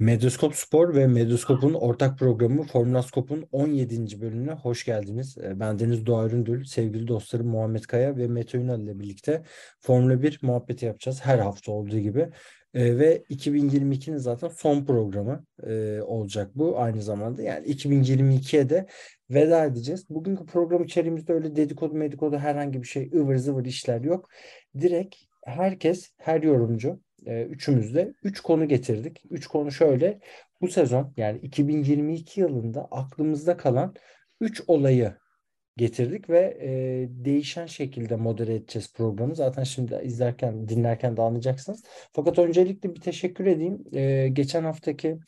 Medyaskop Spor ve Medyaskop'un ortak programı Formülaskop'un 17. bölümüne hoş geldiniz. Ee, Ben Deniz Doğa Üründül, sevgili dostlarım Muhammed Kaya ve Mete Ünal ile birlikte Formula 1 muhabbeti yapacağız her hafta olduğu gibi. Ee, ve 2022'nin zaten son programı e, olacak bu aynı zamanda. Yani 2022'ye de veda edeceğiz. Bugünkü program içeriğimizde öyle dedikodu medikodu herhangi bir şey ıvır zıvır işler yok. Direkt herkes, her yorumcu e, üçümüz de üç konu getirdik. Üç konu şöyle. Bu sezon yani 2022 yılında aklımızda kalan üç olayı getirdik ve e, değişen şekilde modere edeceğiz programı. Zaten şimdi izlerken, dinlerken de anlayacaksınız. Fakat öncelikle bir teşekkür edeyim. E, geçen haftaki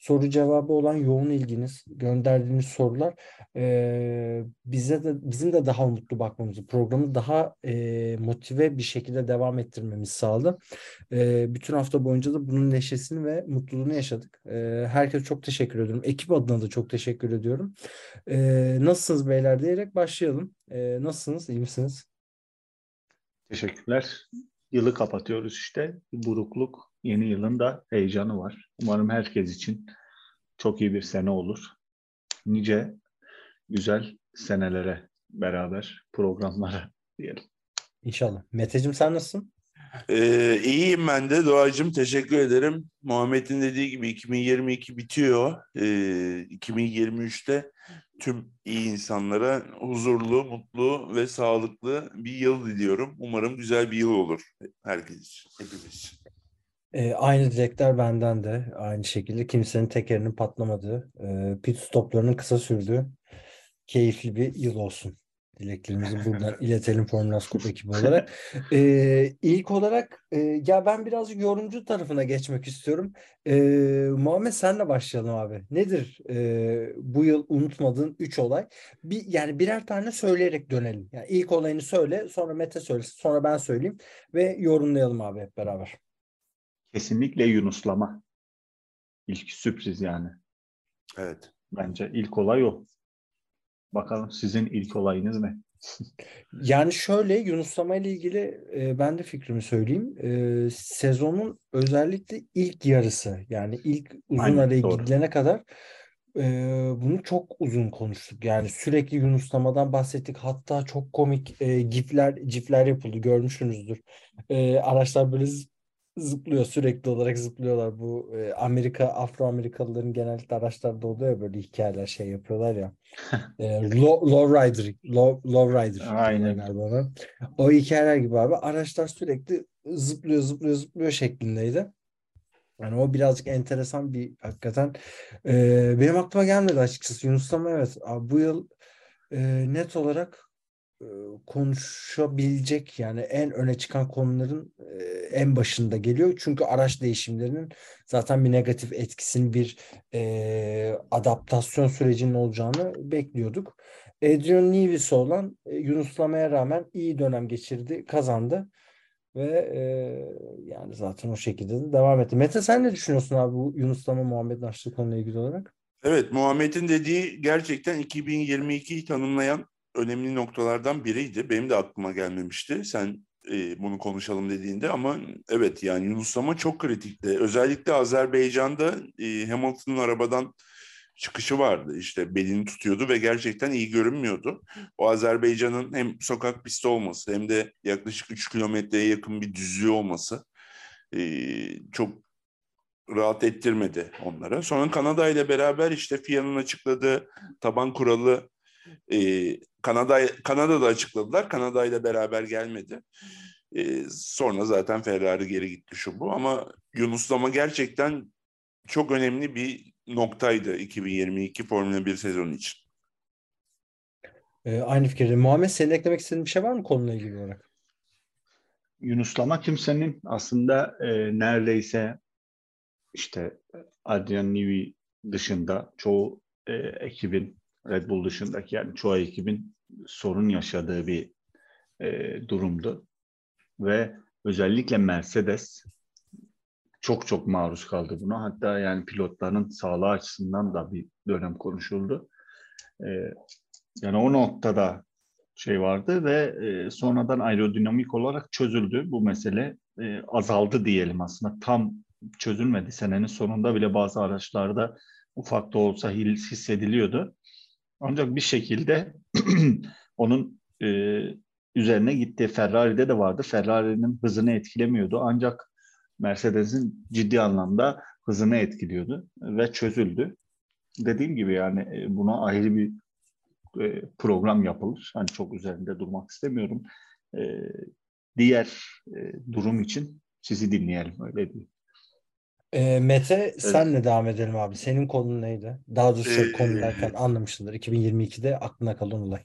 soru cevabı olan yoğun ilginiz, gönderdiğiniz sorular e, bize de bizim de daha mutlu bakmamızı, programı daha e, motive bir şekilde devam ettirmemizi sağladı. E, bütün hafta boyunca da bunun neşesini ve mutluluğunu yaşadık. E, herkese çok teşekkür ediyorum. Ekip adına da çok teşekkür ediyorum. E, nasılsınız beyler diyerek başlayalım. E, nasılsınız? İyi misiniz? Teşekkürler. Yılı kapatıyoruz işte. Burukluk. Yeni yılın da heyecanı var. Umarım herkes için çok iyi bir sene olur. Nice güzel senelere beraber programlara diyelim. İnşallah. Meteciğim sen nasılsın? Ee, iyiyim ben de Doğacığım teşekkür ederim. Muhammed'in dediği gibi 2022 bitiyor. Ee, 2023'te tüm iyi insanlara huzurlu, mutlu ve sağlıklı bir yıl diliyorum. Umarım güzel bir yıl olur herkes için, hepimiz için. E, aynı dilekler benden de aynı şekilde kimsenin tekerinin patlamadığı, e, pit stoplarının kısa sürdüğü keyifli bir yıl olsun. Dileklerimizi buradan iletelim Formula Scoop ekibi olarak. E, ilk olarak e, ya ben birazcık yorumcu tarafına geçmek istiyorum. E, Muhammed senle başlayalım abi. Nedir e, bu yıl unutmadığın 3 olay? Bir, yani birer tane söyleyerek dönelim. Yani ilk olayını söyle, sonra Mete söylesin, sonra ben söyleyeyim ve yorumlayalım abi hep beraber. Kesinlikle Yunuslama. İlk sürpriz yani. Evet. Bence ilk olay o. Bakalım sizin ilk olayınız ne? Yani şöyle Yunuslama ile ilgili e, ben de fikrimi söyleyeyim. E, sezonun özellikle ilk yarısı yani ilk uzun Aynen, araya doğru. gidilene kadar e, bunu çok uzun konuştuk. Yani sürekli Yunuslamadan bahsettik. Hatta çok komik e, gifler gifler yapıldı görmüşsünüzdür. E, araçlar böyle zıplıyor sürekli olarak zıplıyorlar. Bu e, Amerika Afro-Amerikalıların genellikle araçlarda oluyor ya böyle hikayeler şey yapıyorlar ya. E, low, low rider, low, low rider Aynen. ona. O hikayeler gibi abi araçlar sürekli zıplıyor zıplıyor zıplıyor şeklindeydi. Yani o birazcık enteresan bir hakikaten. Ee, benim aklıma gelmedi açıkçası Yunuslama evet. Abi, bu yıl e, net olarak e, konuşabilecek yani en öne çıkan konuların e, en başında geliyor. Çünkü araç değişimlerinin zaten bir negatif etkisinin bir e, adaptasyon sürecinin olacağını bekliyorduk. Adrian Newey olan e, Yunuslama'ya rağmen iyi dönem geçirdi, kazandı. Ve e, yani zaten o şekilde de devam etti. Mete sen ne düşünüyorsun abi bu Yunuslama Muhammed'in açtığı konuyla ilgili olarak? Evet, Muhammed'in dediği gerçekten 2022'yi tanımlayan önemli noktalardan biriydi. Benim de aklıma gelmemişti sen e, bunu konuşalım dediğinde ama evet yani Yunuslama çok kritikti. Özellikle Azerbaycan'da e, Hamilton'ın arabadan çıkışı vardı. İşte belini tutuyordu ve gerçekten iyi görünmüyordu. O Azerbaycan'ın hem sokak pisti olması hem de yaklaşık 3 kilometreye yakın bir düzlüğü olması e, çok rahat ettirmedi onlara. Sonra Kanada ile beraber işte FIA'nın açıkladığı taban kuralı e, Kanada Kanada'da açıkladılar. Kanada ile beraber gelmedi. E, sonra zaten Ferrari geri gitti şu bu ama Yunuslama gerçekten çok önemli bir noktaydı 2022 Formula 1 sezonu için. E, aynı fikirde. Muhammed senin eklemek istediğin bir şey var mı konuyla ilgili olarak? Yunuslama kimsenin aslında e, neredeyse işte Adrian Newey dışında çoğu e, ekibin Red Bull dışındaki yani çoğu ekibin sorun yaşadığı bir e, durumdu. Ve özellikle Mercedes çok çok maruz kaldı buna. Hatta yani pilotların sağlığı açısından da bir dönem konuşuldu. E, yani o noktada şey vardı ve e, sonradan aerodinamik olarak çözüldü. Bu mesele e, azaldı diyelim aslında. Tam çözülmedi. Senenin sonunda bile bazı araçlarda ufak da olsa hissediliyordu. Ancak bir şekilde onun e, üzerine gitti. Ferrari'de de vardı. Ferrari'nin hızını etkilemiyordu. Ancak Mercedes'in ciddi anlamda hızını etkiliyordu ve çözüldü. Dediğim gibi yani e, buna ayrı bir e, program yapılır. Hani çok üzerinde durmak istemiyorum. E, diğer e, durum için sizi dinleyelim öyle diyeyim. E, Mete senle devam edelim abi. Senin konun neydi? Daha doğrusu Ee, konu derken anlamışsındır. 2022'de aklına kalan olay.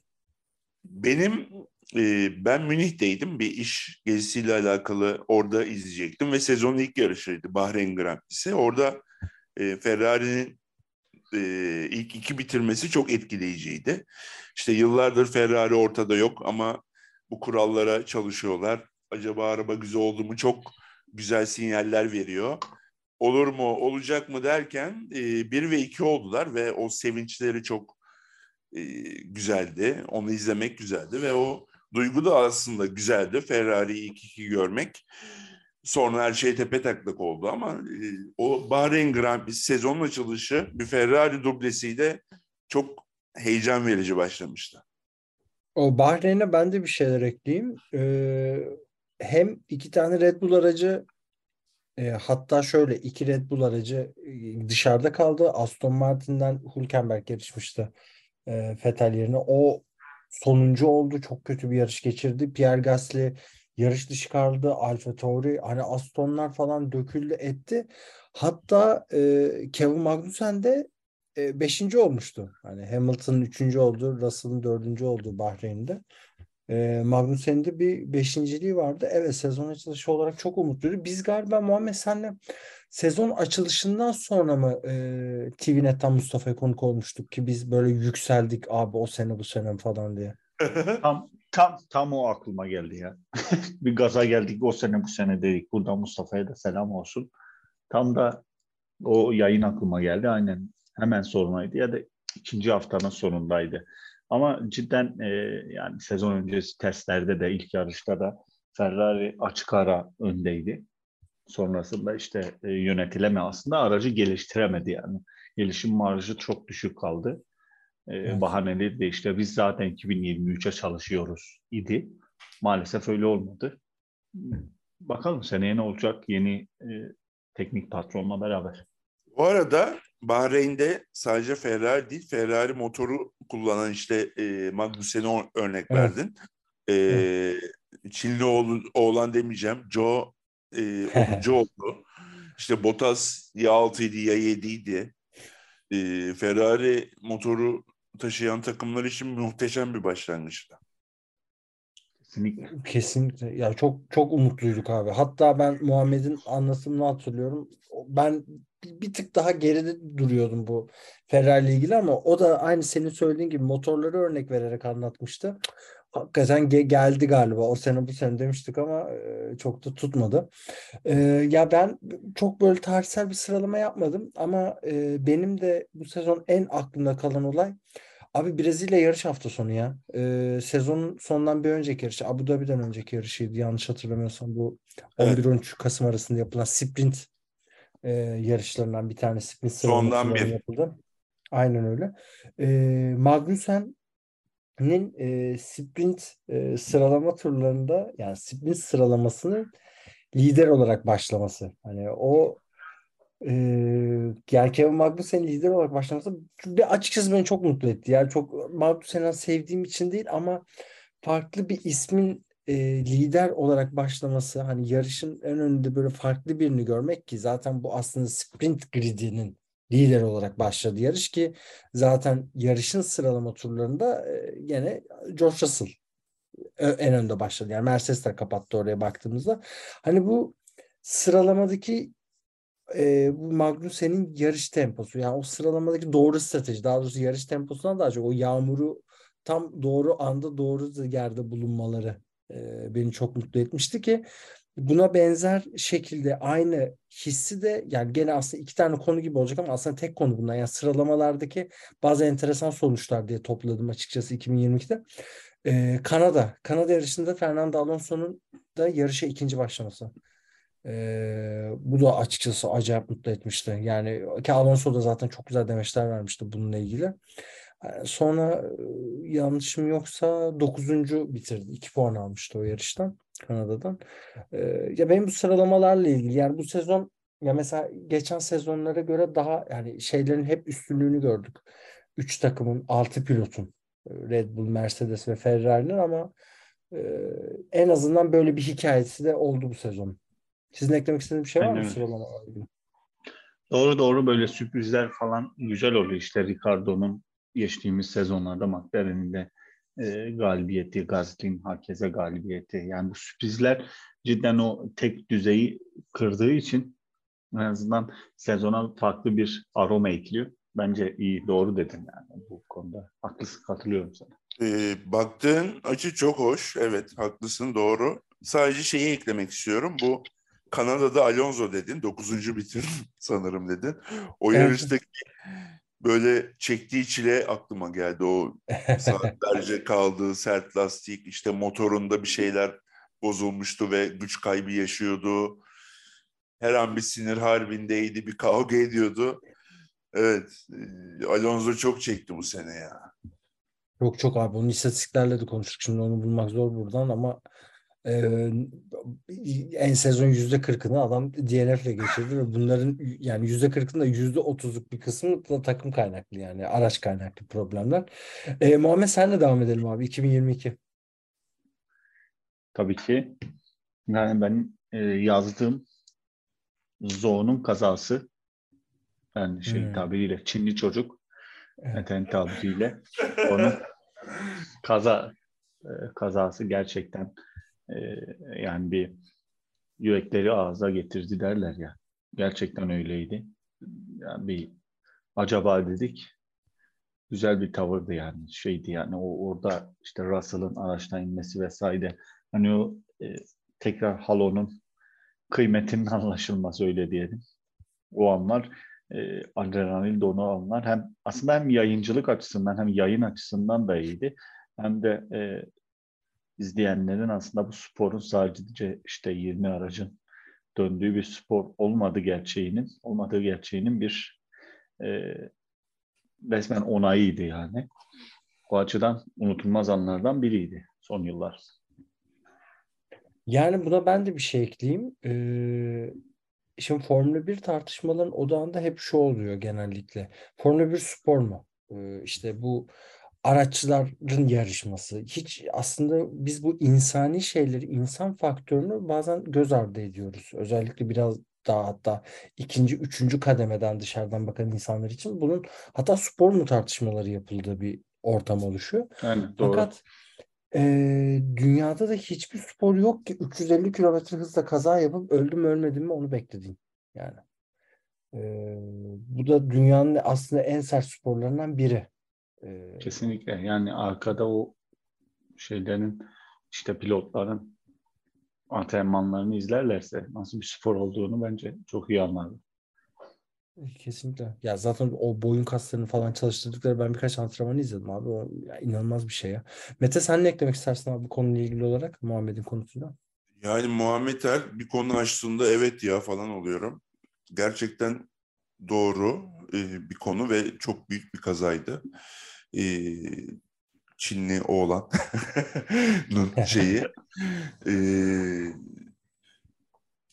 Benim e, ben Münih'teydim. Bir iş gezisiyle alakalı orada izleyecektim ve sezonun ilk yarışıydı Bahreyn Grand Prix'si. Orada e, Ferrari'nin e, ilk iki bitirmesi çok etkileyiciydi. İşte yıllardır Ferrari ortada yok ama bu kurallara çalışıyorlar. Acaba araba güzel oldu mu çok güzel sinyaller veriyor. Olur mu, olacak mı derken e, bir ve iki oldular ve o sevinçleri çok e, güzeldi. Onu izlemek güzeldi ve o duygu da aslında güzeldi. Ferrari'yi ilk iki görmek. Sonra her şey tepe taklak oldu ama e, o Bahreyn Grand Prix sezonun açılışı bir Ferrari dublesiyle çok heyecan verici başlamıştı. O Bahreyn'e ben de bir şeyler ekleyeyim. Ee, hem iki tane Red Bull aracı e, hatta şöyle iki Red Bull aracı e, dışarıda kaldı. Aston Martin'den Hülkenberg yarışmıştı e, Vettel yerine. O sonuncu oldu. Çok kötü bir yarış geçirdi. Pierre Gasly yarış dışı kaldı. Alfa Tauri hani Aston'lar falan döküldü etti. Hatta e, Kevin Magnussen de e, beşinci olmuştu. Hani Hamilton'ın üçüncü oldu, Russell'ın dördüncü olduğu Bahreyn'de. E, Magnussen'in de bir beşinciliği vardı. Evet sezon açılışı olarak çok umutluydu. Biz galiba Muhammed senle sezon açılışından sonra mı e, TVNet'ten Mustafa'ya konuk olmuştuk ki biz böyle yükseldik abi o sene bu sene falan diye. Tam tam tam o aklıma geldi ya. bir gaza geldik o sene bu sene dedik. Burada Mustafa'ya da selam olsun. Tam da o yayın aklıma geldi. Aynen hemen sonraydı ya da ikinci haftanın sonundaydı. Ama cidden e, yani sezon öncesi testlerde de ilk yarışta da Ferrari açık ara öndeydi. Sonrasında işte e, yönetileme aslında aracı geliştiremedi yani. Gelişim marjı çok düşük kaldı. E, Evet. Bahaneleri de işte biz zaten 2023'e çalışıyoruz idi. Maalesef öyle olmadı. Bakalım seneye ne olacak yeni e, teknik patronla beraber. Bu arada Bahreyn'de sadece Ferrari değil, Ferrari motoru kullanan işte e, Magnussen'e örnek Evet. verdin. E, Çinli oğlu, oğlan demeyeceğim. Joe e, 10. oldu. İşte Bottas ya 6'ydı ya 7'ydi. E, Ferrari motoru taşıyan takımlar için muhteşem bir başlangıçtı. Kesinlikle. Kesinlikle. Ya çok çok umutluyduk abi. Hatta ben Muhammed'in anlatımını hatırlıyorum. Ben bir tık daha geride duruyordum bu Ferrari ile ilgili ama o da aynı senin söylediğin gibi motorları örnek vererek anlatmıştı. Hakikaten ge- geldi galiba. O sene bu sene demiştik ama e, çok da tutmadı. E, ya ben çok böyle tarihsel bir sıralama yapmadım ama e, benim de bu sezon en aklımda kalan olay Abi Brezilya yarış hafta sonu ya. Ee, sezonun sonundan bir önceki yarışı. Abu Dhabi'den önceki yarışıydı. Yanlış hatırlamıyorsam bu Evet. 11-13 Kasım arasında yapılan sprint e, yarışlarından bir tane sprint Sondan bir. yapıldı. Aynen öyle. Ee, Magnussen'in e, sprint e, sıralama turlarında yani sprint sıralamasının lider olarak başlaması. Hani o ee, yani Kevin Magnussen'in lider olarak başlaması bir açıkçası beni çok mutlu etti. Yani çok Magnussen'i sevdiğim için değil ama farklı bir ismin e, lider olarak başlaması hani yarışın en önünde böyle farklı birini görmek ki zaten bu aslında sprint gridinin lider olarak başladı yarış ki zaten yarışın sıralama turlarında e, yine George Russell ö- en önde başladı. Yani Mercedes de kapattı oraya baktığımızda. Hani bu sıralamadaki e, bu Magnussen'in yarış temposu. Yani o sıralamadaki doğru strateji. Daha doğrusu yarış temposundan daha çok o yağmuru tam doğru anda doğru yerde bulunmaları e, beni çok mutlu etmişti ki buna benzer şekilde aynı hissi de yani gene aslında iki tane konu gibi olacak ama aslında tek konu bunlar. Yani sıralamalardaki bazı enteresan sonuçlar diye topladım açıkçası 2022'de. Ee, Kanada. Kanada yarışında Fernando Alonso'nun da yarışa ikinci başlaması. Ee, bu da açıkçası acayip mutlu etmişti. Yani ki Alonso da zaten çok güzel demeçler vermişti bununla ilgili. Sonra yanlışım yoksa 9. bitirdi. 2 puan almıştı o yarıştan Kanada'dan. Ee, ya benim bu sıralamalarla ilgili yani bu sezon ya mesela geçen sezonlara göre daha yani şeylerin hep üstünlüğünü gördük. 3 takımın 6 pilotun Red Bull, Mercedes ve Ferrari'nin ama e, en azından böyle bir hikayesi de oldu bu sezon. Sizin eklemek istediğiniz bir şey var mı ilgili? Doğru doğru böyle sürprizler falan güzel oluyor. İşte Ricardo'nun geçtiğimiz sezonlarda McLaren'in de e, galibiyeti, Gasly'nin herkese galibiyeti. Yani bu sürprizler cidden o tek düzeyi kırdığı için en azından sezona farklı bir aroma ekliyor. Bence iyi, doğru dedin yani bu konuda. Haklısın, katılıyorum sana. Ee, baktığın açı çok hoş. Evet haklısın doğru. Sadece şeyi eklemek istiyorum. Bu Kanada'da Alonso dedin. Dokuzuncu bitir sanırım dedin. O Evet. yarıştaki böyle çektiği çile aklıma geldi. O saatlerce kaldığı sert lastik işte motorunda bir şeyler bozulmuştu ve güç kaybı yaşıyordu. Her an bir sinir harbindeydi, bir kavga ediyordu. Evet, e, Alonso çok çekti bu sene ya. Yok çok abi onun istatistiklerle de konuştuk. Şimdi onu bulmak zor buradan ama en sezon yüzde kırkını adam DNF ile geçirdi ve bunların yani yüzde kırkında yüzde otuzluk bir kısmı da takım kaynaklı yani araç kaynaklı problemler. E, Muhammed senle devam edelim abi 2022. Tabii ki. Yani ben e, yazdığım Zo'nun kazası yani şey Hmm. tabiriyle Çinli çocuk Evet. Meten tabiriyle onun kaza e, kazası gerçekten e, yani bir yürekleri ağza getirdi derler ya. Gerçekten öyleydi. Yani bir acaba dedik. Güzel bir tavırdı yani. Şeydi yani o orada işte Russell'ın araçtan inmesi vesaire. Hani o e, tekrar halonun kıymetinin anlaşılması öyle diyelim. O anlar e, adrenalin donu anlar hem aslında hem yayıncılık açısından hem yayın açısından da iyiydi. Hem de e, izleyenlerin aslında bu sporun sadece işte 20 aracın döndüğü bir spor olmadı gerçeğinin olmadığı gerçeğinin bir e, resmen onayıydı yani. O açıdan unutulmaz anlardan biriydi son yıllar. Yani buna ben de bir şey ekleyeyim. Ee, şimdi Formula 1 tartışmaların odağında hep şu oluyor genellikle. Formula 1 spor mu? Ee, işte bu araçların yarışması. Hiç aslında biz bu insani şeyleri, insan faktörünü bazen göz ardı ediyoruz. Özellikle biraz daha hatta ikinci, üçüncü kademeden dışarıdan bakan insanlar için bunun hatta spor mu tartışmaları yapıldığı bir ortam oluşuyor. Yani doğru. Fakat eee, dünyada da hiçbir spor yok ki 350 kilometre hızla kaza yapıp öldüm ölmedim mi onu beklediğim. Yani Eee, bu da dünyanın aslında en sert sporlarından biri. Eee, Kesinlikle. Yani arkada o şeylerin işte pilotların antrenmanlarını izlerlerse nasıl bir spor olduğunu bence çok iyi anlarlar. kesinlikle. Ya zaten o boyun kaslarını falan çalıştırdıkları ben birkaç antrenmanı izledim abi. O ya inanılmaz bir şey ya. Mete sen ne eklemek istersin abi bu konuyla ilgili olarak Muhammed'in konusuyla? Yani Muhammed Er bir konu açtığında evet ya falan oluyorum. Gerçekten doğru e, bir konu ve çok büyük bir kazaydı. E, Çinli oğlan şeyi. E,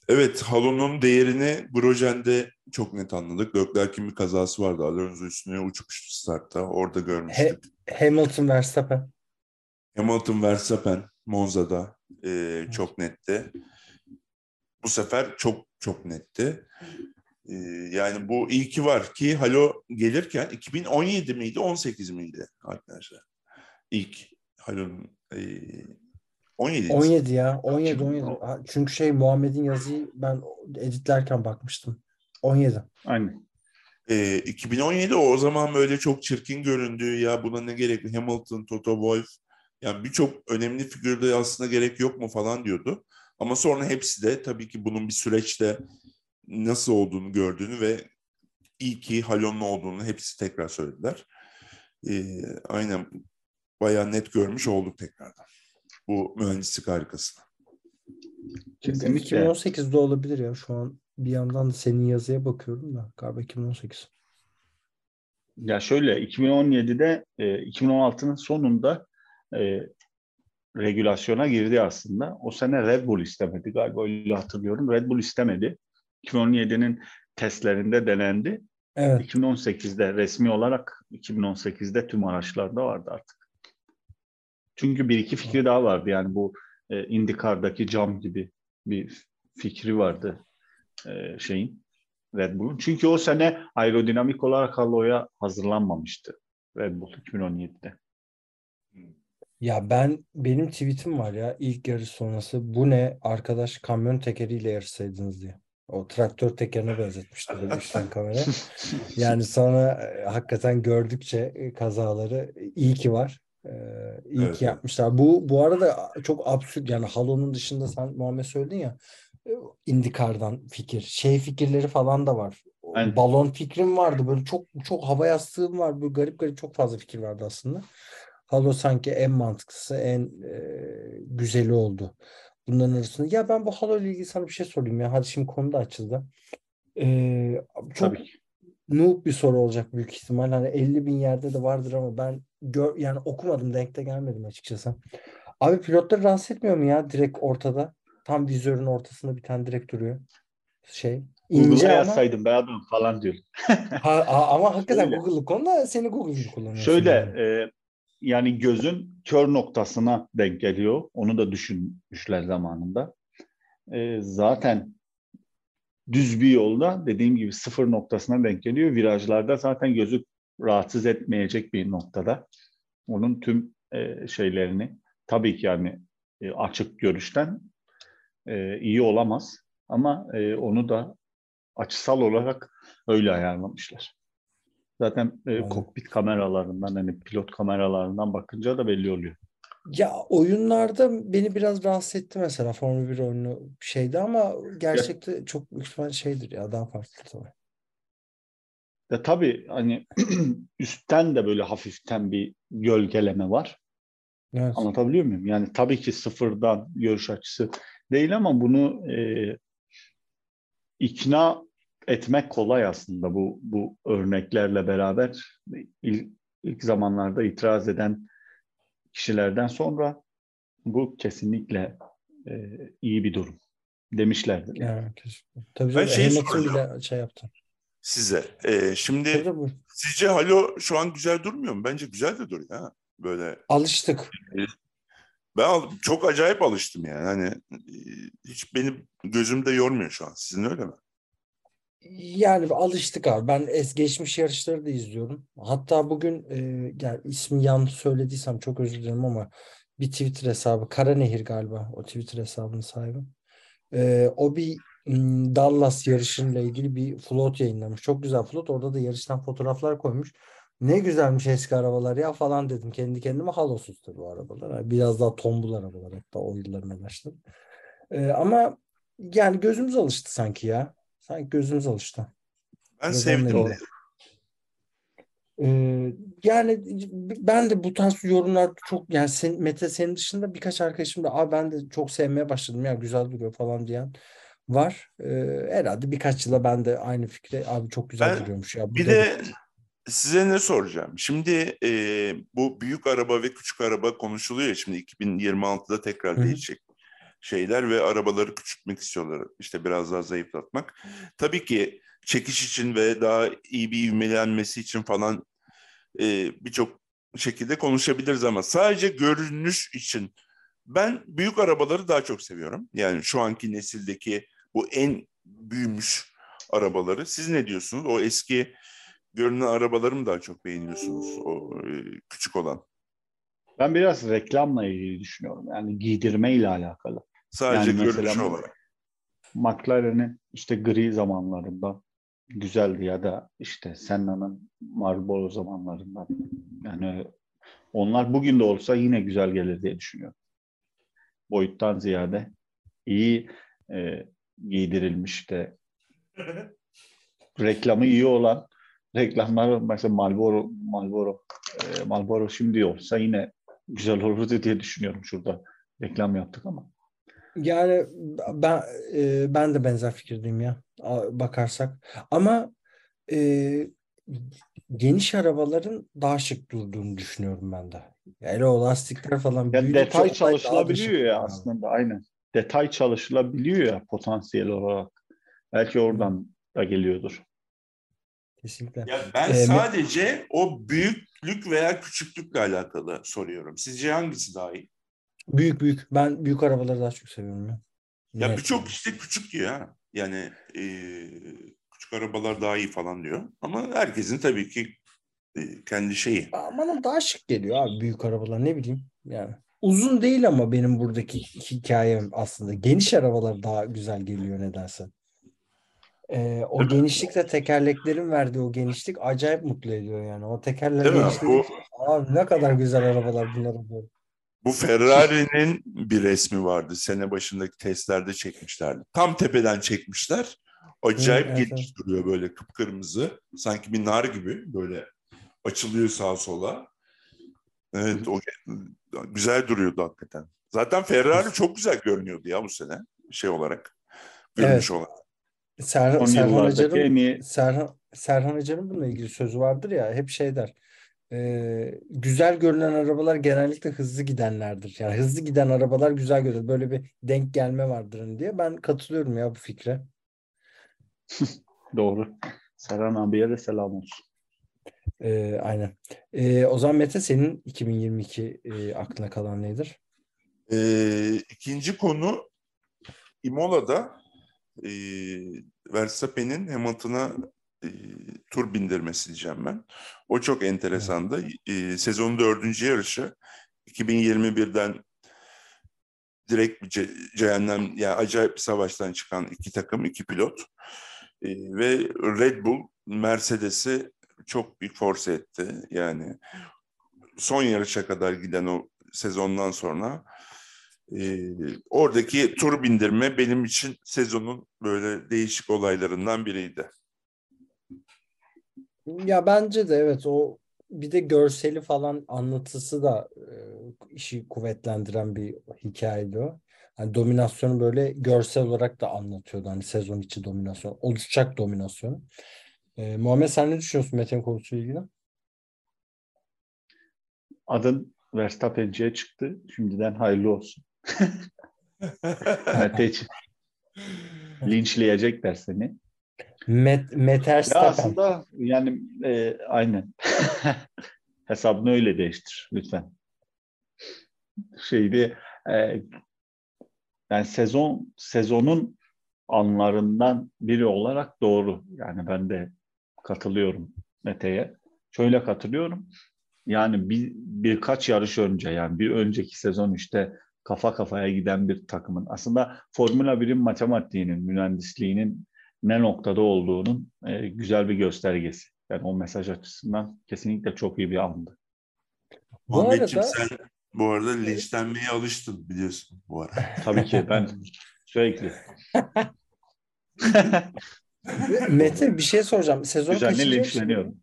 evet Halo'nun değerini Grosjean'de çok net anladık. Leclerc'in bir kazası vardı. Alonso üstüne uçmuştu startta. Orada görmüştük. Hamilton Verstappen. Hamilton Verstappen Monza'da e, çok netti. Bu sefer çok çok netti. E, yani bu iyi ki var ki Halo gelirken 2017 miydi 18 miydi arkadaşlar? İlk Halo'nun e, 17. 17 ya. 17 Çünkü 17. o- Ha, Çünkü şey Muhammed'in yazıyı ben editlerken bakmıştım. 17. Aynen. E, 2017 o zaman böyle çok çirkin göründü. Ya buna ne gerek? Hamilton, Toto Wolff. Yani birçok önemli figürde aslında gerek yok mu falan diyordu. Ama sonra hepsi de tabii ki bunun bir süreçte nasıl olduğunu gördüğünü ve iyi ki Halon'un olduğunu hepsi tekrar söylediler. Ee, aynen bayağı net görmüş olduk tekrardan. Bu mühendislik harikasını. Kesinlikle. 2018'de olabilir ya. Şu an bir yandan da senin yazıya bakıyorum da galiba 2018. Ya şöyle 2017'de e, 2016'nın sonunda e, regülasyona girdi aslında. O sene Red Bull istemedi galiba öyle hatırlıyorum. Red Bull istemedi. 2017'nin testlerinde denendi. Evet. 2018'de resmi olarak 2018'de tüm araçlarda vardı artık. Çünkü bir iki fikri daha vardı. Yani bu e, IndyCar'daki cam gibi bir fikri vardı e, şeyin Red Bull'un. Çünkü o sene aerodinamik olarak haloya hazırlanmamıştı Red Bull 2017'de. Ya ben benim tweetim var ya ilk yarış sonrası bu ne arkadaş kamyon tekeriyle yarışsaydınız diye. O traktör tekerine benzetmişti üstten kamera. Yani sonra e, hakikaten gördükçe e, kazaları e, iyi ki var. Ee, iyi Evet, ki yapmışlar. Bu bu arada çok absürt yani Halo'nun dışında sen Muhammed söyledin ya IndyCar'dan fikir. Şey fikirleri falan da var. Aynen. Balon fikrim vardı. Böyle çok çok hava yastığım var. Böyle garip garip çok fazla fikir vardı aslında. Halo sanki en mantıklısı, en e, güzeli oldu. Bunların arasında. Ya ben bu Halo ile ilgili sana bir şey sorayım ya. Hadi şimdi konu da açıldı. Ee, çok Tabii noob bir soru olacak büyük ihtimal. Hani 50 bin yerde de vardır ama ben gör, yani okumadım, denk de gelmedim açıkçası. Abi pilotları rahatsız etmiyor mu ya direkt ortada? Tam vizörün ortasında bir tane direkt duruyor. Şey. Google'a ama yazsaydım be adam falan diyor. ha, ama hakikaten. Google'lık konu da seni Google gibi kullanıyorsun. Şöyle yani. e, yani gözün kör noktasına denk geliyor. Onu da düşünmüşler zamanında. E, zaten düz bir yolda dediğim gibi sıfır noktasına denk geliyor. Virajlarda zaten gözü rahatsız etmeyecek bir noktada. Onun tüm e, şeylerini tabii ki yani e, açık görüşten e, iyi olamaz. Ama e, onu da açısal olarak öyle ayarlamışlar. Zaten e, kokpit kameralarından hani pilot kameralarından bakınca da belli oluyor. Ya oyunlarda beni biraz rahatsız etti mesela Formula 1 oyunu şeydi ama gerçekte çok büyük ihtimal şeydir ya daha farklı tabii. Ya tabii hani üstten de böyle hafiften bir gölgeleme var. Evet. Anlatabiliyor muyum? Yani tabii ki sıfırdan görüş açısı değil ama bunu e, ikna etmek kolay aslında bu bu örneklerle beraber ilk, ilk zamanlarda itiraz eden kişilerden sonra bu kesinlikle e, iyi bir durum demişlerdi. Kesinlikle. Tabii Ben şeyi soracağım. şey yaptı. Size. Ee, şimdi Tabii sizce Halo şu an güzel durmuyor mu? Bence güzel de duruyor ha. Böyle Alıştık. ben çok acayip alıştım yani. Hani e, hiç benim gözümde yormuyor şu an. Sizin öyle mi? Yani alıştık abi. Ben es geçmiş yarışları da izliyorum. Hatta bugün e, yani ismi yanlış söylediysem çok özür dilerim ama bir Twitter hesabı Karanehir galiba o Twitter hesabının sahibi. E, o bir Dallas yarışıyla ilgili bir float yayınlamış. Çok güzel float. Orada da yarıştan fotoğraflar koymuş. Ne güzelmiş eski arabalar ya falan dedim. Kendi kendime halosuz tabii bu arabalar. Yani Biraz daha tombul arabalar hatta o yılların araçları. E, ama yani gözümüz alıştı sanki ya. Sanki gözümüz alıştı. Ben sevdim. onunla Ee, yani ben de bu tarz yorumlar çok yani sen, Mete senin dışında birkaç arkadaşım da Aa, ben de çok sevmeye başladım ya güzel duruyor falan diyen var. Ee, herhalde birkaç yıla ben de aynı fikre abi çok güzel Ben duruyormuş ya. Bir de size ne soracağım? Şimdi e, bu büyük araba ve küçük araba konuşuluyor ya şimdi 2026'da tekrar hı. değişecek şeyler ve arabaları küçültmek istiyorlar. İşte biraz daha zayıflatmak. Tabii ki çekiş için ve daha iyi bir ivmelenmesi için falan e, birçok şekilde konuşabiliriz ama sadece görünüş için ben büyük arabaları daha çok seviyorum. Yani şu anki nesildeki bu en büyümüş arabaları. Siz ne diyorsunuz? O eski görünen arabaları mı daha çok beğeniyorsunuz? O e, küçük olan. Ben biraz reklamla ilgili düşünüyorum. Yani giydirme ile alakalı. Sadece Yani görünüş olarak. McLaren'in işte gri zamanlarında güzeldi ya da işte Senna'nın Marlboro zamanlarından. Yani onlar bugün de olsa yine güzel gelir diye düşünüyorum. Boyuttan ziyade iyi e, giydirilmiş de reklamı iyi olan reklamlar mesela Marlboro Marlboro e, Marlboro şimdi olsa yine güzel olurdu diye düşünüyorum şurada reklam yaptık ama. Yani ben e, ben de benzer fikirdeyim ya bakarsak. Ama e, geniş arabaların daha şık durduğunu düşünüyorum ben de. Yani o lastikler falan Ya detay çalışılabiliyor ya aslında aynen. Detay çalışılabiliyor ya potansiyel olarak. Belki oradan da geliyordur. Kesinlikle. Ya ben Ee, sadece o büyüklük veya küçüklükle alakalı soruyorum. Sizce hangisi daha iyi? Büyük büyük. Ben büyük arabaları daha çok seviyorum ya. Ya Net. birçok işte küçük diyor ha. Yani e, küçük arabalar daha iyi falan diyor. Ama herkesin tabii ki e, kendi şeyi. Bana daha şık geliyor abi büyük arabalar ne bileyim yani. Uzun değil ama benim buradaki hikayem aslında. Geniş arabalar daha güzel geliyor nedense. Ee, o mi? genişlikle tekerleklerin verdiği o genişlik acayip mutlu ediyor yani. O tekerler mi? genişledikçe abi ne kadar güzel arabalar bunlar oluyor. Bu Ferrari'nin bir resmi vardı. Sene başındaki testlerde çekmişlerdi. Tam tepeden çekmişler. Acayip evet, geniş duruyor böyle kıpkırmızı. Sanki bir nar gibi böyle açılıyor sağa sola. Evet o güzel duruyordu hakikaten. Zaten Ferrari çok güzel görünüyordu ya bu sene şey olarak. Görünüş olarak. Serhan, Serhan Acar'ın Serhan, Serhan Acar'ın bununla ilgili sözü vardır ya hep şey der. E, güzel görünen arabalar genellikle hızlı gidenlerdir. Yani hızlı giden arabalar güzel görünür. Böyle bir denk gelme vardır hani diye. Ben katılıyorum ya bu fikre. doğru. Serhan abiye de selam olsun. E, aynen. E, o zaman Mete senin 2022 e, aklına kalan nedir? Ee, ikinci konu Imola'da e, Verstappen'in Hamilton'a e, tur bindirmesi diyeceğim ben. O çok enteresandı. E, sezonun dördüncü yarışı 2021'den direkt bir ce- cehennem yani acayip bir savaştan çıkan iki takım, iki pilot. E, ve Red Bull Mercedes'i çok büyük force etti. Yani son yarışa kadar giden o sezondan sonra e, oradaki tur bindirme benim için sezonun böyle değişik olaylarından biriydi. Ya bence de evet o bir de görseli falan anlatısı da e, işi kuvvetlendiren bir hikayeydi o. Hani dominasyonu böyle görsel olarak da anlatıyordu. Hani sezon içi dominasyon, oluşacak dominasyon. E, Muhammed sen ne düşünüyorsun Mete'nin konusuyla ilgili? Adın Verstappen'ciye çıktı. Şimdiden hayırlı olsun. Mete için. Linçleyecekler seni. Met, Ya Meterstappen. aslında yani e, aynen. Hesabını öyle değiştir lütfen. Şeydi e, yani sezon sezonun anlarından biri olarak doğru. Yani ben de katılıyorum Mete'ye. Şöyle katılıyorum. Yani bir, birkaç yarış önce yani bir önceki sezon işte kafa kafaya giden bir takımın aslında Formula 1'in matematiğinin, mühendisliğinin ne noktada olduğunun e, güzel bir göstergesi. Yani o mesaj açısından kesinlikle çok iyi bir andı. Bu Muhammedciğim arada sen bu arada linçlenmeye alıştın biliyorsun bu ara. Tabii ki ben sürekli Mete bir şey soracağım. Sezon düzenli kaçıncı linçleniyorum.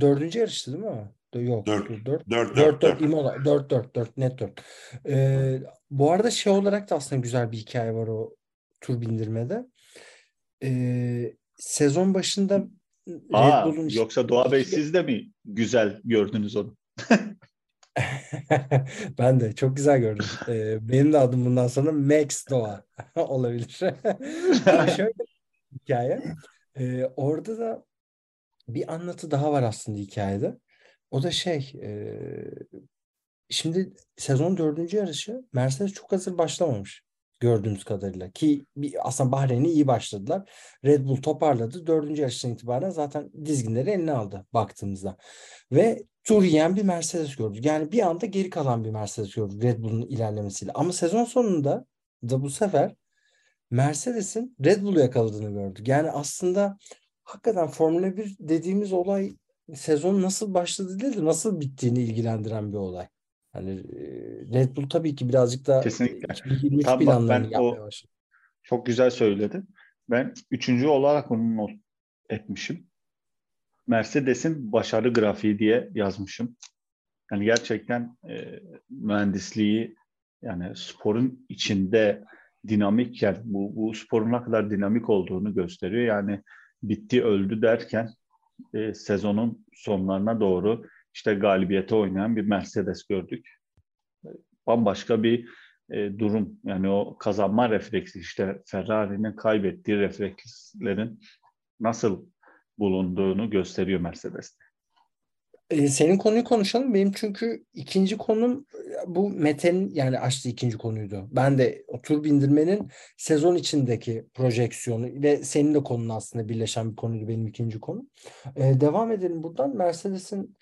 Dördüncü yarıştı değil mi? Yok. Dört. dört. 4 4 4 4 Imola 4 4 4 net 4. Ee, bu arada şey olarak da aslında güzel bir hikaye var o tur bindirmede. Ee, sezon başında Red Aa, Bull'un işte- yoksa Doğa Bey siz de mi güzel gördünüz onu? ben de çok güzel gördüm. Ee, benim de adım bundan sonra Max Doğa olabilir. Ama şöyle bir hikaye. Ee, orada da bir anlatı daha var aslında hikayede. O da şey e, şimdi sezon dördüncü yarışı Mercedes çok hazır başlamamış gördüğümüz kadarıyla ki bir, aslında Bahreyn'i iyi başladılar. Red Bull toparladı. Dördüncü yarıştan itibaren zaten dizginleri eline aldı baktığımızda. Ve tur yiyen bir Mercedes gördük. Yani bir anda geri kalan bir Mercedes gördük Red Bull'un ilerlemesiyle. Ama sezon sonunda da bu sefer Mercedes'in Red Bull'u yakaladığını gördük. Yani aslında hakikaten Formula 1 dediğimiz olay sezon nasıl başladı değil de nasıl bittiğini ilgilendiren bir olay. Hani e, Red Bull tabii ki birazcık da Kesinlikle. 2023 Tam bak planlarını ben yapmaya o- başladı. Çok güzel söyledin. Ben üçüncü olarak onu not etmişim. Mercedes'in başarı grafiği diye yazmışım. Yani gerçekten e, mühendisliği yani sporun içinde dinamikken bu, bu sporun ne kadar dinamik olduğunu gösteriyor. Yani bitti öldü derken e, sezonun sonlarına doğru işte galibiyete oynayan bir Mercedes gördük. Bambaşka bir e, durum. Yani o kazanma refleksi işte Ferrari'nin kaybettiği reflekslerin nasıl bulunduğunu gösteriyor Mercedes'te. Senin konuyu konuşalım. Benim çünkü ikinci konum bu Mete'nin yani açtığı ikinci konuydu. Ben de o tur bindirmenin sezon içindeki projeksiyonu ve senin de konun aslında birleşen bir konuydu benim ikinci konum. E, devam edelim buradan. Mercedes'in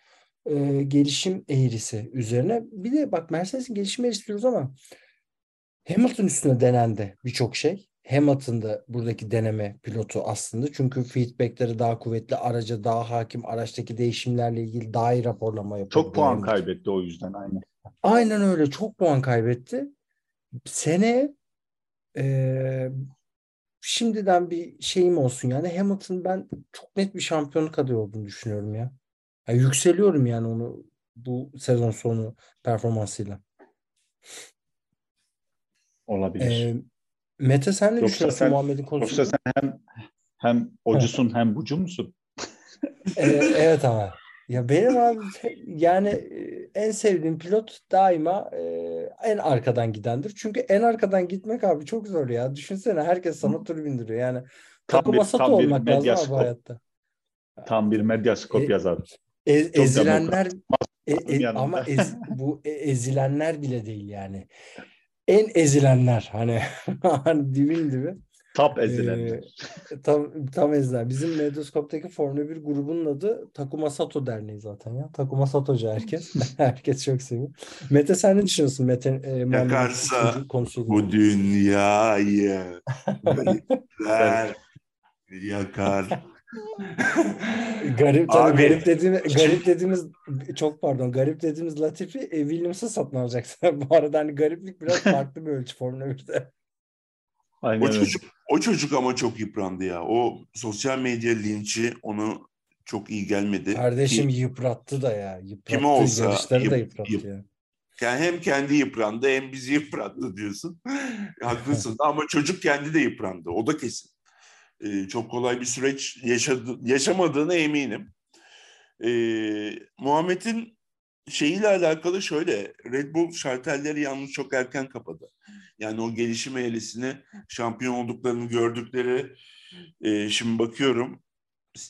e, gelişim eğrisi üzerine. Bir de bak Mercedes'in gelişim eğrisi diyoruz ama Hamilton üstüne denendi birçok şey. Hamilton da buradaki deneme pilotu aslında. Çünkü feedbackleri daha kuvvetli, araca daha hakim, araçtaki değişimlerle ilgili daha iyi raporlama yapıyor. Çok puan kaybetti o yüzden aynı. Aynen öyle. Çok puan kaybetti. Sene e, şimdiden bir şeyim olsun yani Hamilton ben çok net bir şampiyonluk adayı olduğunu düşünüyorum ya. Ya yükseliyorum yani onu bu sezon sonu performansıyla. Olabilir. E, Mete sen ne Yoksa düşünüyorsun sen- Muhammed'in konusunda? Yoksa sen hem hem ocusun hem bucu musun? Ee, evet ama ya benim abi yani e, en sevdiğim pilot daima e, en arkadan gidendir. Çünkü en arkadan gitmek abi çok zor ya. Düşünsene herkes sana tur bindiriyor. Yani Tam takım bir- tam bir olmak lazım abi hayatta. Tam bir medyaskop E- yazar. E- ezilenler e- e- ama ez- bu e- ezilenler bile değil yani. En ezilenler hani hani dibin dibi. Tap ezilenler. Ee, tam tam ezilen. Bizim Medyaskop'taki Formula 1 grubunun adı Takuma Sato Derneği zaten ya. Takuma Satocu herkes. herkes çok seviyor. Mete sen ne düşünüyorsun? Mete e, Yakarsa konusuyla Bu dünyayı garipler yakar. Garip tabii Abi, garip dediğimiz şimdi- garip dediğimiz çok pardon garip dediğimiz Latifi e, Williams'ı satın alacaksın. Bu arada hani gariplik biraz farklı bir ölçü Formula 1'de. Aynen O öyle. çocuk, o çocuk ama çok yıprandı ya. O sosyal medya linci onu çok iyi gelmedi. Kardeşim Ki- yıprattı da ya. Yıprattı. Kim olsa Yarışları da yıp- yıprattı yıp- ya. yani hem kendi yıprandı hem bizi yıprattı diyorsun. Haklısın ama çocuk kendi de yıprandı. O da kesin. Ee, çok kolay bir süreç yaşadı, yaşamadığına eminim. Ee, Muhammed'in şeyiyle alakalı şöyle Red Bull şartelleri yalnız çok erken kapadı. Yani o gelişim eğrisini şampiyon olduklarını gördükleri e, şimdi bakıyorum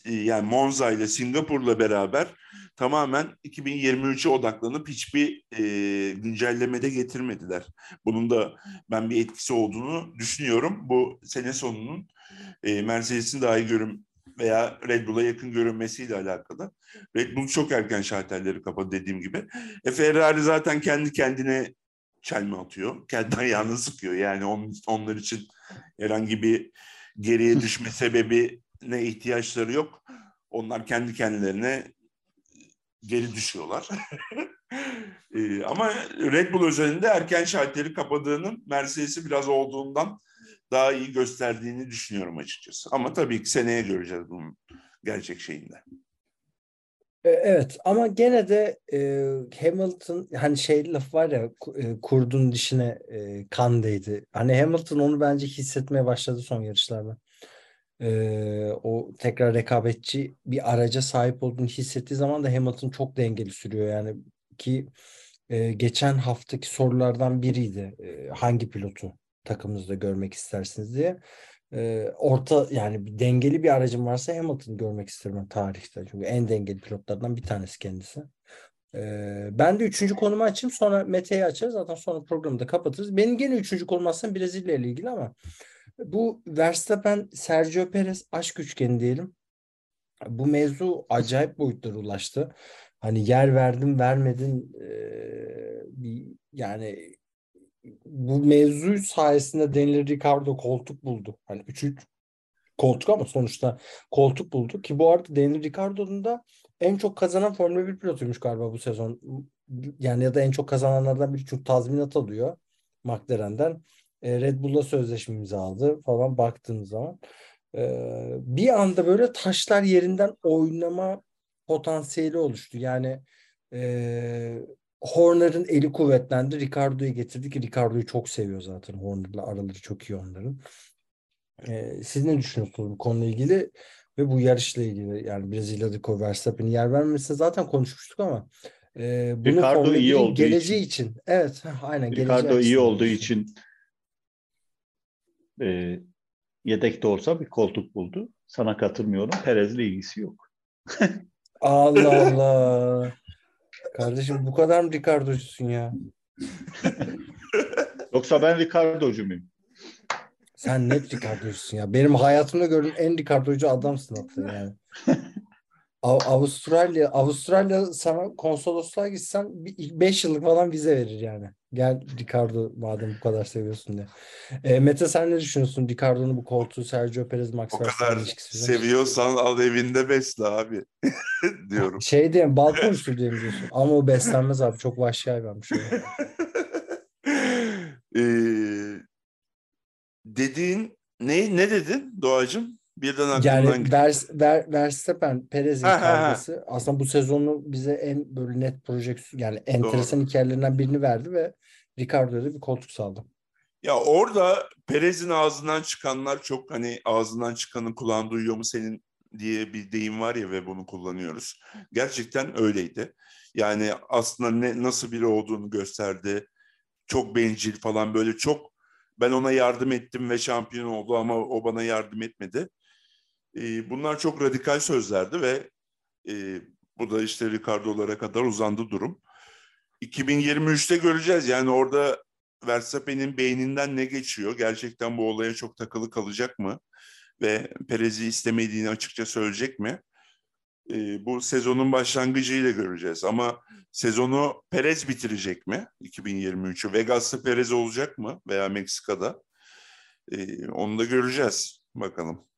e, yani Monza ile Singapur'la beraber tamamen 2023'e odaklanıp hiçbir e, güncellemede getirmediler. Bunun da ben bir etkisi olduğunu düşünüyorum. Bu sene sonunun e, Mercedes'in daha iyi görün veya Red Bull'a yakın görünmesiyle alakalı. Red Bull çok erken şartelleri kapadı dediğim gibi. E, Ferrari zaten kendi kendine çelme atıyor. Kendi ayağını sıkıyor. Yani on, onlar için herhangi bir geriye düşme sebebi ne ihtiyaçları yok. Onlar kendi kendilerine geri düşüyorlar. Ee, ama Red Bull özelinde erken şalteri kapadığının Mercedes'i biraz olduğundan daha iyi gösterdiğini düşünüyorum açıkçası. Ama tabii ki seneye göreceğiz bunun gerçek şeyinde. E, Evet ama gene de e, Hamilton hani şey laf var ya e, kurdun dişine e, kan değdi. Hani Hamilton onu bence hissetmeye başladı son yarışlarda. E, o tekrar rekabetçi bir araca sahip olduğunu hissettiği zaman da Hamilton çok dengeli sürüyor yani ki e, geçen haftaki sorulardan biriydi. E, hangi pilotu takımınızda görmek istersiniz diye. E, orta yani bir dengeli bir aracım varsa Hamilton görmek isterim tarihte. Çünkü en dengeli pilotlardan bir tanesi kendisi. E, ben de üçüncü konumu açayım sonra Mete'yi açarız. Zaten sonra programı da kapatırız. Benim gene üçüncü konum aslında Brezilya ile ilgili ama bu Verstappen Sergio Perez aşk üçgeni diyelim. Bu mevzu acayip boyutlara ulaştı. Hani yer verdin vermedin bir yani bu mevzu sayesinde Daniel Ricciardo koltuk buldu. Hani 3 3 koltuk ama sonuçta koltuk buldu ki bu arada Daniel Ricciardo'nun da en çok kazanan Formula 1 pilotuymuş galiba bu sezon. Yani ya da en çok kazananlardan biri çünkü tazminat alıyor McLaren'den. E, Red Bull'la sözleşme imzaladı falan baktığınız zaman. E, bir anda böyle taşlar yerinden oynama potansiyeli oluştu. Yani e, Horner'ın eli kuvvetlendi. Ricardo'yu getirdi ki Ricardo'yu çok seviyor zaten. Horner'la araları çok iyi onların. E, siz ne düşünüyorsunuz bu konuyla ilgili ve bu yarışla ilgili? Yani Brezilya'daki Verstappen'in yer vermemesini zaten konuşmuştuk ama e, bunu Ricardo Formula iyi 1'in olduğu geleceği için. için. Evet, aynen Ricardo iyi olduğu için e, yedekte olsa bir koltuk buldu. Sana katılmıyorum. Perez'le ilgisi yok. Allah Allah. Kardeşim bu kadar mı Ricardo'cusun ya? Yoksa ben Ricardo'cu muyum? Sen net Ricardo'cusun ya. Benim hayatımda gördüğüm en Ricardo'cu adamsın hatta yani. Av- Avustralya Avustralya sana konsolosluğa gitsen 5 yıllık falan vize verir yani. Gel Ricardo madem bu kadar seviyorsun diye. E, Mete sen ne düşünüyorsun? Ricardo'nun bu koltuğu Sergio Perez Max O Verstappen kadar ilişkisi üzerine? seviyorsan al evinde besle abi diyorum. Şey diyeyim balkon usulü diye mi diyorsun? Ama o beslenmez abi. Çok vahşi hayvanmış o. Ee, dediğin ne ne dedin Doğacığım? Birden aklımdan Yani. Vers, Ver, Verstappen Perez'in kavgası aslında bu sezonu bize en böyle net projeksiyon yani enteresan hikayelerinden birini verdi ve Ricardo'ya da bir koltuk saldı. Ya orada Perez'in ağzından çıkanlar çok hani ağzından çıkanın kulağın duyuyor mu senin diye bir deyim var ya ve bunu kullanıyoruz. Gerçekten öyleydi. Yani aslında ne nasıl biri olduğunu gösterdi. Çok bencil falan böyle çok ben ona yardım ettim ve şampiyon oldu ama o bana yardım etmedi. Ee, bunlar çok radikal sözlerdi ve e, bu da işte Ricardo'lara kadar uzandı durum. 2023'te göreceğiz. Yani orada Verstappen'in beyninden ne geçiyor? Gerçekten bu olaya çok takılı kalacak mı? Ve Perez'i istemediğini açıkça söyleyecek mi? Ee, bu sezonun başlangıcıyla göreceğiz. Ama sezonu Perez bitirecek mi? 2023'ü. Vegas'ta Perez olacak mı? Veya Meksika'da? Ee, onu da göreceğiz. Bakalım.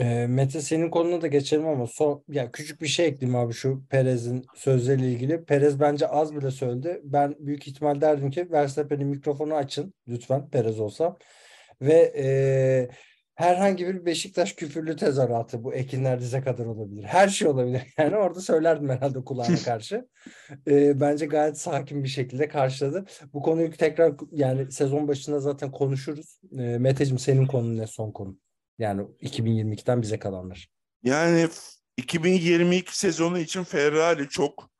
E, Mete senin konuna da geçelim ama son ya küçük bir şey ekleyeyim abi şu Perez'in sözleriyle ilgili. Perez bence az bile söyledi. Ben büyük ihtimal derdim ki Verstappen'in mikrofonu açın lütfen Perez olsa ve e, herhangi bir Beşiktaş küfürlü tezahüratı bu Ekinler dize kadar olabilir. Her şey olabilir. Yani orada söylerdim herhalde kulağına karşı. E, bence gayet sakin bir şekilde karşıladı. Bu konuyu tekrar yani sezon başında zaten konuşuruz. E, Meteciğim senin konun ne son konu? Yani 2022'den bize kalanlar. Yani f- 2022 sezonu için Ferrari çok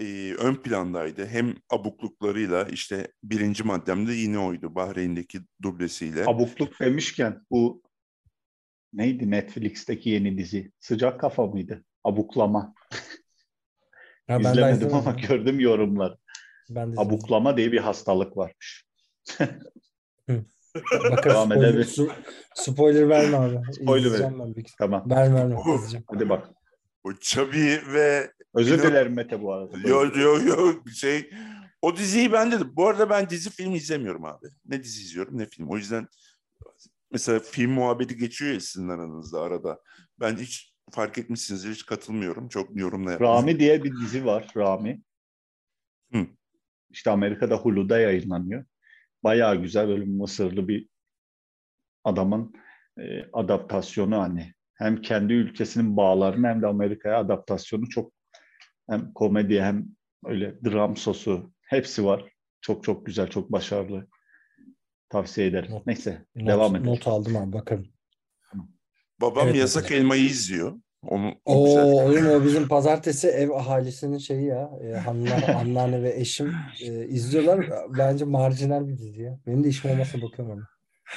e, ön plandaydı. Hem abukluklarıyla işte birinci maddemde yine oydu Bahreyn'deki dublesiyle. Abukluk demişken bu neydi Netflix'teki yeni dizi? Sıcak kafa mıydı? Abuklama. Ha, ben İzlemedim ama gördüm yorumlar. Ben de. Abuklama diye bir hastalık varmış. Bakarız. Devam Spoiler, edelim. su- spoiler verme abi. Spoiler İzleyeceğim ben. Tamam. Verme verme. Hadi bak. O Çabi ve Özür dilerim Mete bu arada. yo yo yo şey o diziyi ben dedim. Bu arada ben dizi film izlemiyorum abi. Ne dizi izliyorum ne film. O yüzden mesela film muhabbeti geçiyor ya sizin aranızda arada. Ben hiç fark etmişsinizdir hiç katılmıyorum. Çok yorumla Rami diye bir dizi var. Rami. Hı. İşte Amerika'da Hulu'da yayınlanıyor. Bayağı güzel böyle Mısırlı bir adamın e, adaptasyonu hani. Hem kendi ülkesinin bağlarını hem de Amerika'ya adaptasyonu çok hem komedi hem öyle dram sosu hepsi var. Çok çok güzel, çok başarılı. Tavsiye ederim. Not- Neyse, Not, devam edelim. not aldım abi bakarım. Babam Evet, Yasak mesela. Elma'yı izliyor. Onu o Oo, güzel. oğlum o bizim pazartesi ev ahalisinin şeyi ya. E, hanımlar, anneanne ve eşim e, izliyorlar. Bence marjinal bir dizi ya. Benim de işim olmasa bakıyorum ona.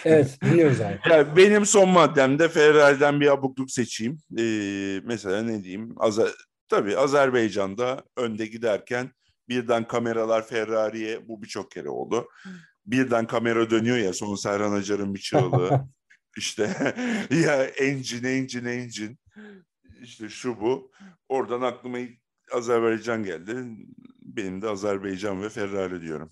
Evet dinliyoruz abi. Ya benim son maddemde Ferrari'den bir abukluk seçeyim. Ee, mesela ne diyeyim? Azer Tabii Azerbaycan'da önde giderken birden kameralar Ferrari'ye bu birçok kere oldu. Birden kamera dönüyor ya son Serhan Acar'ın bir çığlığı. işte ya engine engine engine işte şu bu. Oradan aklıma ilk Azerbaycan geldi. Benim de Azerbaycan ve Ferrari diyorum.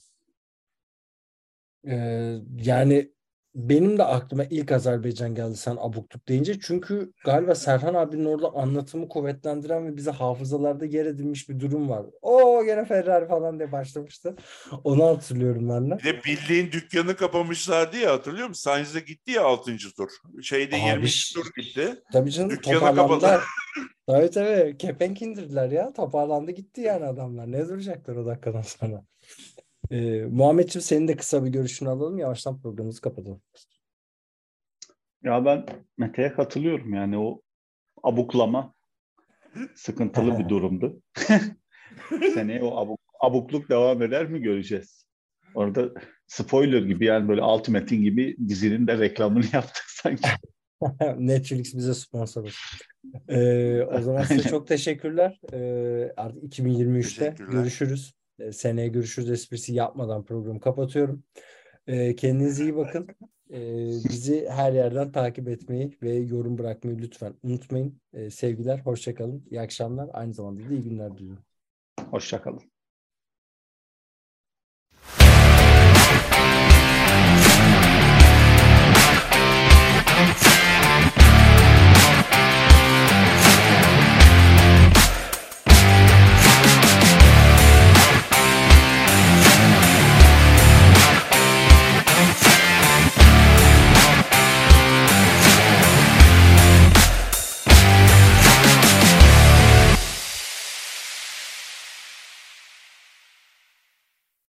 Ee, yani benim de aklıma ilk Azerbaycan geldi sen abukluk deyince. Çünkü galiba Serhan abinin orada anlatımı kuvvetlendiren ve bize hafızalarda yer edinmiş bir durum var. O gene Ferrari falan diye başlamıştı. Onu hatırlıyorum ben de. Bir de bildiğin dükkanı kapamışlardı ya hatırlıyor musun? Sainz'de gitti ya 6. tur. Şeyde Abi 20. ş- tur gitti. Tabii canım Dükkanı toparlandılar. Tabii tabii kepenk indirdiler ya. Toparlandı gitti yani adamlar. Ne duracaklar o dakikadan sonra. Ee, Muhammedciğim senin de kısa bir görüşünü alalım. Yavaştan programımızı kapatalım. Ya ben Mete'ye katılıyorum yani o abuklama sıkıntılı bir durumdu. Seneye o abuk, abukluk devam eder mi göreceğiz. Orada spoiler gibi yani böyle Ultimate'in gibi dizinin de reklamını yaptık sanki. Netflix bize sponsor. Ee, o zaman size çok teşekkürler. Ee, artık 2023'te Teşekkürler. görüşürüz. Ee, seneye görüşürüz esprisi yapmadan programı kapatıyorum. Ee, kendinize iyi bakın. Ee, bizi her yerden takip etmeyi ve yorum bırakmayı lütfen unutmayın. Sevgiler, hoşça kalın. İyi akşamlar. Aynı zamanda da iyi günler diliyorum. Hoşçakalın.